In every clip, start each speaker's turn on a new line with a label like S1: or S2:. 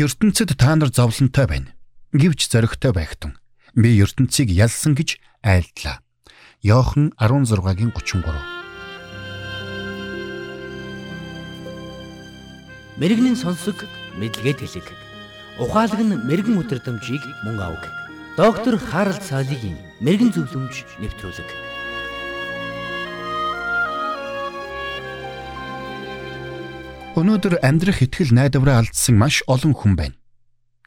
S1: ертөнцид та нар зовлонтой байна. Гэвч зоригтой байхтун. Би ертөнцийг ялсан гэж айлдлаа. Йохан 16-гийн 33.
S2: Мэргэний сонсог мэдлэгэд хэлэг. Ухаалаг нь мэрэгэн өдрөмжийг мөн авах. Доктор Харалт цаалогийн мэрэгэн зөвлөмж нэвтрүүлэг.
S1: Өнөөдөр амьдрах итгэл найдвараа алдсан маш олон хүн байна.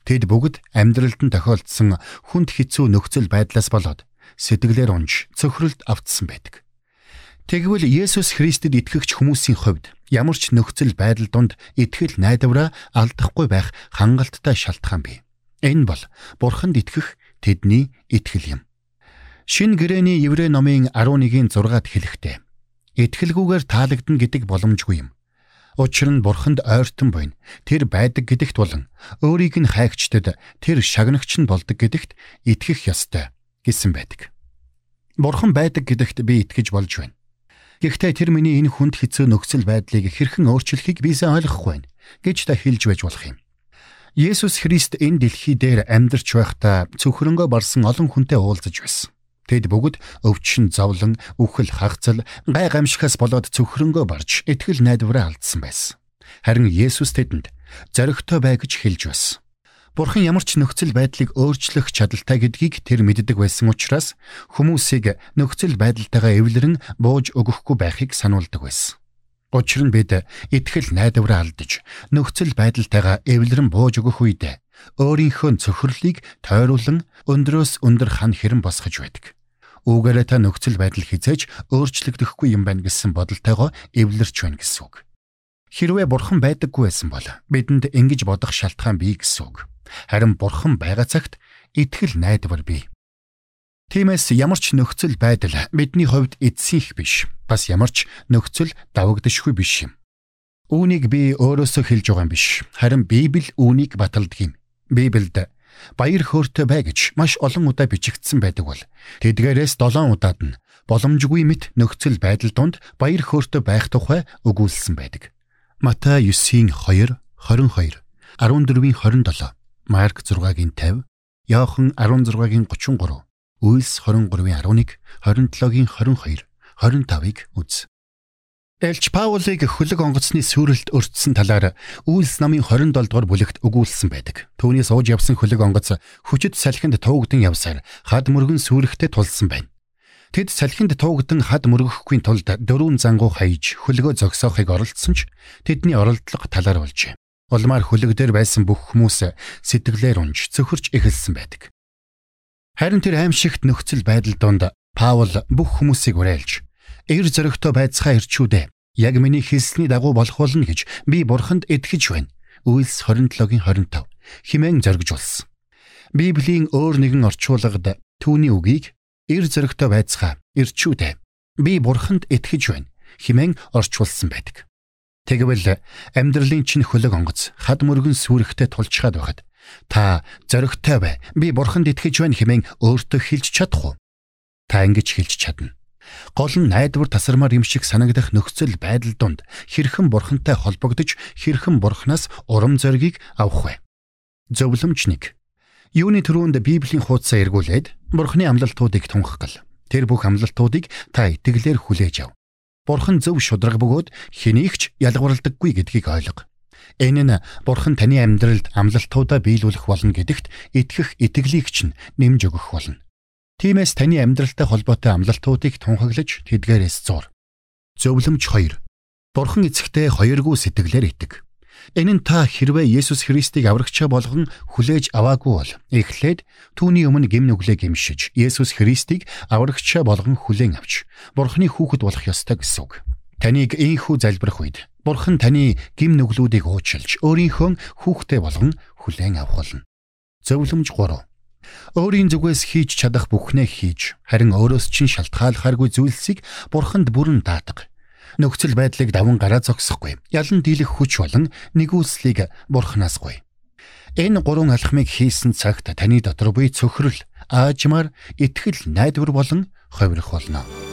S1: Тэд бүгд амьдралд нь тохиолдсон хүнд хэцүү нөхцөл байдлаас болоод сэтгэлээр унж цөхрөлд автсан байдаг. Тэгвэл Есүс Христэд итгэгч хүмүүсийн хувьд ямар ч нөхцөл байдал донд итгэл найдвараа алдахгүй байх хангалттай шалтгаан бий. Энэ бол Бурханд итгэх тэдний итгэл юм. Шин гэрэний Еврей номын 11-ийн 6-ад хэлэхдээ итгэлгүйгээр таалагдана гэдэг боломжгүй юм. Учир нь бурханд ойртон буйн тэр байдаг гэдэгт болон өөрийг нь хайгчдад тэр шагнагч нь болдог гэдэгт итгэх ёстой гэсэн байдаг. Бурхан байдаг гэдэгт би итгэж болж байна. Гэхдээ тэр миний энэ хүнд хэцүү нөхцөл байдлыг хэрхэн өөрчлөхийг би сайн ойлгохгүй байна гэж та хэлж байж болох юм. Есүс Христ энэ дэлхий дээр амьдарч байхдаа цөхрөнгөө барсан олон хүнтэй уулзаж байсан. Тэд бүгд өвчин зовлон, үхэл хагцал, гай гамшихаас болоод цөхрөнгөө барж итгэл найдвараа алдсан байсан. Харин Есүс тэдэнд зоригтой бай гэж хэлж байсан. Бурхан ямар ч нөхцөл байдлыг өөрчлөх чадaltaй гэдгийг тэр мэддэг байсан учраас хүмүүсийг нөхцөл байдалтайгаа эвлэрэн бууж өгөхгүй байхыг сануулдаг байсан. Учир нь бид итгэл найдвараа алдаж нөхцөл байдалтайгаа эвлэрэн бууж өгөх үед өөрийнхөө цөхрлийг тойруулан өндрөөс өндөр хан хэрэн босгож байдаг. Үүгээрээ та нөхцөл байдал хизээж өөрчлөгдөхгүй юм байна гэсэн бодолтойгоо эвлэрч байна гэсэн үг. Хэрвээ бурхан байдаггүй байсан бол бидэнд ингэж бодох шалтгаан бий гэсэн үг. Харин бурхан байгаа цагт итгэл найдвар бий. Тиймээс ямар ч нөхцөл байдал бидний хувьд эцсийнх биш. Бас ямар ч нөхцөл давагдашгүй биш юм. Үүнийг би өөрөөсөө хэлж байгаа юм биш. Харин Библи үүнийг баталдаг юм. Библиэд баяр хөөртэй бай гэж маш олон удаа бичигдсэн байдаг бол тэдгээрээс 7 удаад нь боломжгүй мэт нөхцөл байдал донд баяр хөөртэй байх тухай өгүүлсэн байдаг. Матай 9-ийн 2, 22, 14-ийн 27, Марк 6-гийн 50, Иохан 16-гийн 33, Үйлс 23-ийн 11, 27-гийн 22, 25-ыг үз. Элч Паулыг хөлөг онгоцны сүрэлд өртсөн талаар Үйлс намын 27 дугаар бүлэгт өгүүлсэн байдаг. Түүний сууж явсан хөлөг онгоц хүчит салхинд туугдан явсаар хад мөргөн сүрэхтэй тулсан байна. Тэд салхинд туугдан хад мөргөхгүй тулд дөрвөн зангуу хаяж хөлгөө зогсоохыг оролдсон ч тэдний оролдлого талаар болжээ. Улмаар хөлөг дээр байсан бүх хүмүүс сэтгэлээр унж цөхөрч эхэлсэн байдаг. Харин тэр аимшигт нөхцөл байдал донд Паул бүх хүмүүсийг уриалж эр зөрөгтэй байцгаа ирчүүдээ яг миний хэлсний дагуу болох болно гэж би бурханд итгэж байна. Үйлс 27-гийн 25 химэн зоригжуулсан. Библийн өөр нэгэн орчуулагад түүний үгийг эр зөрөгтэй байцгаа ирчүүдээ би бурханд итгэж байна химэн орчуулсан байдаг. Тэгвэл амьдралын чинь хөлөг онгоц хад мөргөн сүрэхтэй тулчгаад байхад та зоригтой бай би бурханд итгэж байна химэн өөртөө хэлж чадах уу? Та ингэж хэлж чадна. Гол нь найдвар тасармаар юм шиг санагдах нөхцөл байдал донд хэрхэн бурхантай холбогдож хэрхэн бурхнаас урам зоригийг авах вэ? Зөвлөмж 1. Юуны төрөнд Библийн хуудасаа эргүүлээд бурхны амлалтуудыг тунхаглал. Тэр бүх амлалтуудыг та итгэлээр хүлээж ав. Бурхан зөв шудраг бөгөөд хэнийгч ялгуурлагдаггүй гэдгийг ойлго. Энэ нь Бурхан таны амьдралд амлалтуудаа биелүүлэх болно гэдэгт итгэх итгэлийг чинь нэмж өгөх болно. Тиймээс таны амьдралтай холбоотой амлалтуудыг тунхаглаж тэдгээрээс зур. Зөвлөмж 2. Бурхан эцэгтэй хоёргүй сэтгэлээр итэг. Энэ нь та хэрвээ Есүс Христийг аврагчаа болгон хүлээж аваагүй бол эхлээд түүний өмнө гим нүглээ гимшиж Есүс Христийг аврагчаа болгон хүлээн авч Бурханы хүүхэд болох ёстой гэсэн үг. Таныг ийхүү залбирах үед Бурхан таны гим нүглүүдийг уучлж өөрийнхөө хүүхдээ болгон хүлээн авах болно. Зөвлөмж 3 Өөрийн зүгээс хийж чадах бүхнээ хийж, харин өөрөөс чинь шалтгаалхааргүй зүйлсийг бурханд бүрэн даатга. Нөхцөл байдлыг даван гараа зогсохгүй. Ялан дийлэх хүч болон нэгүслийг бурханаас гуй. Энэ гурван алхмыг хийсэн цагт таны дотор буй цөхрөл, аажмаар итгэл, найдвар болон ховирох болно.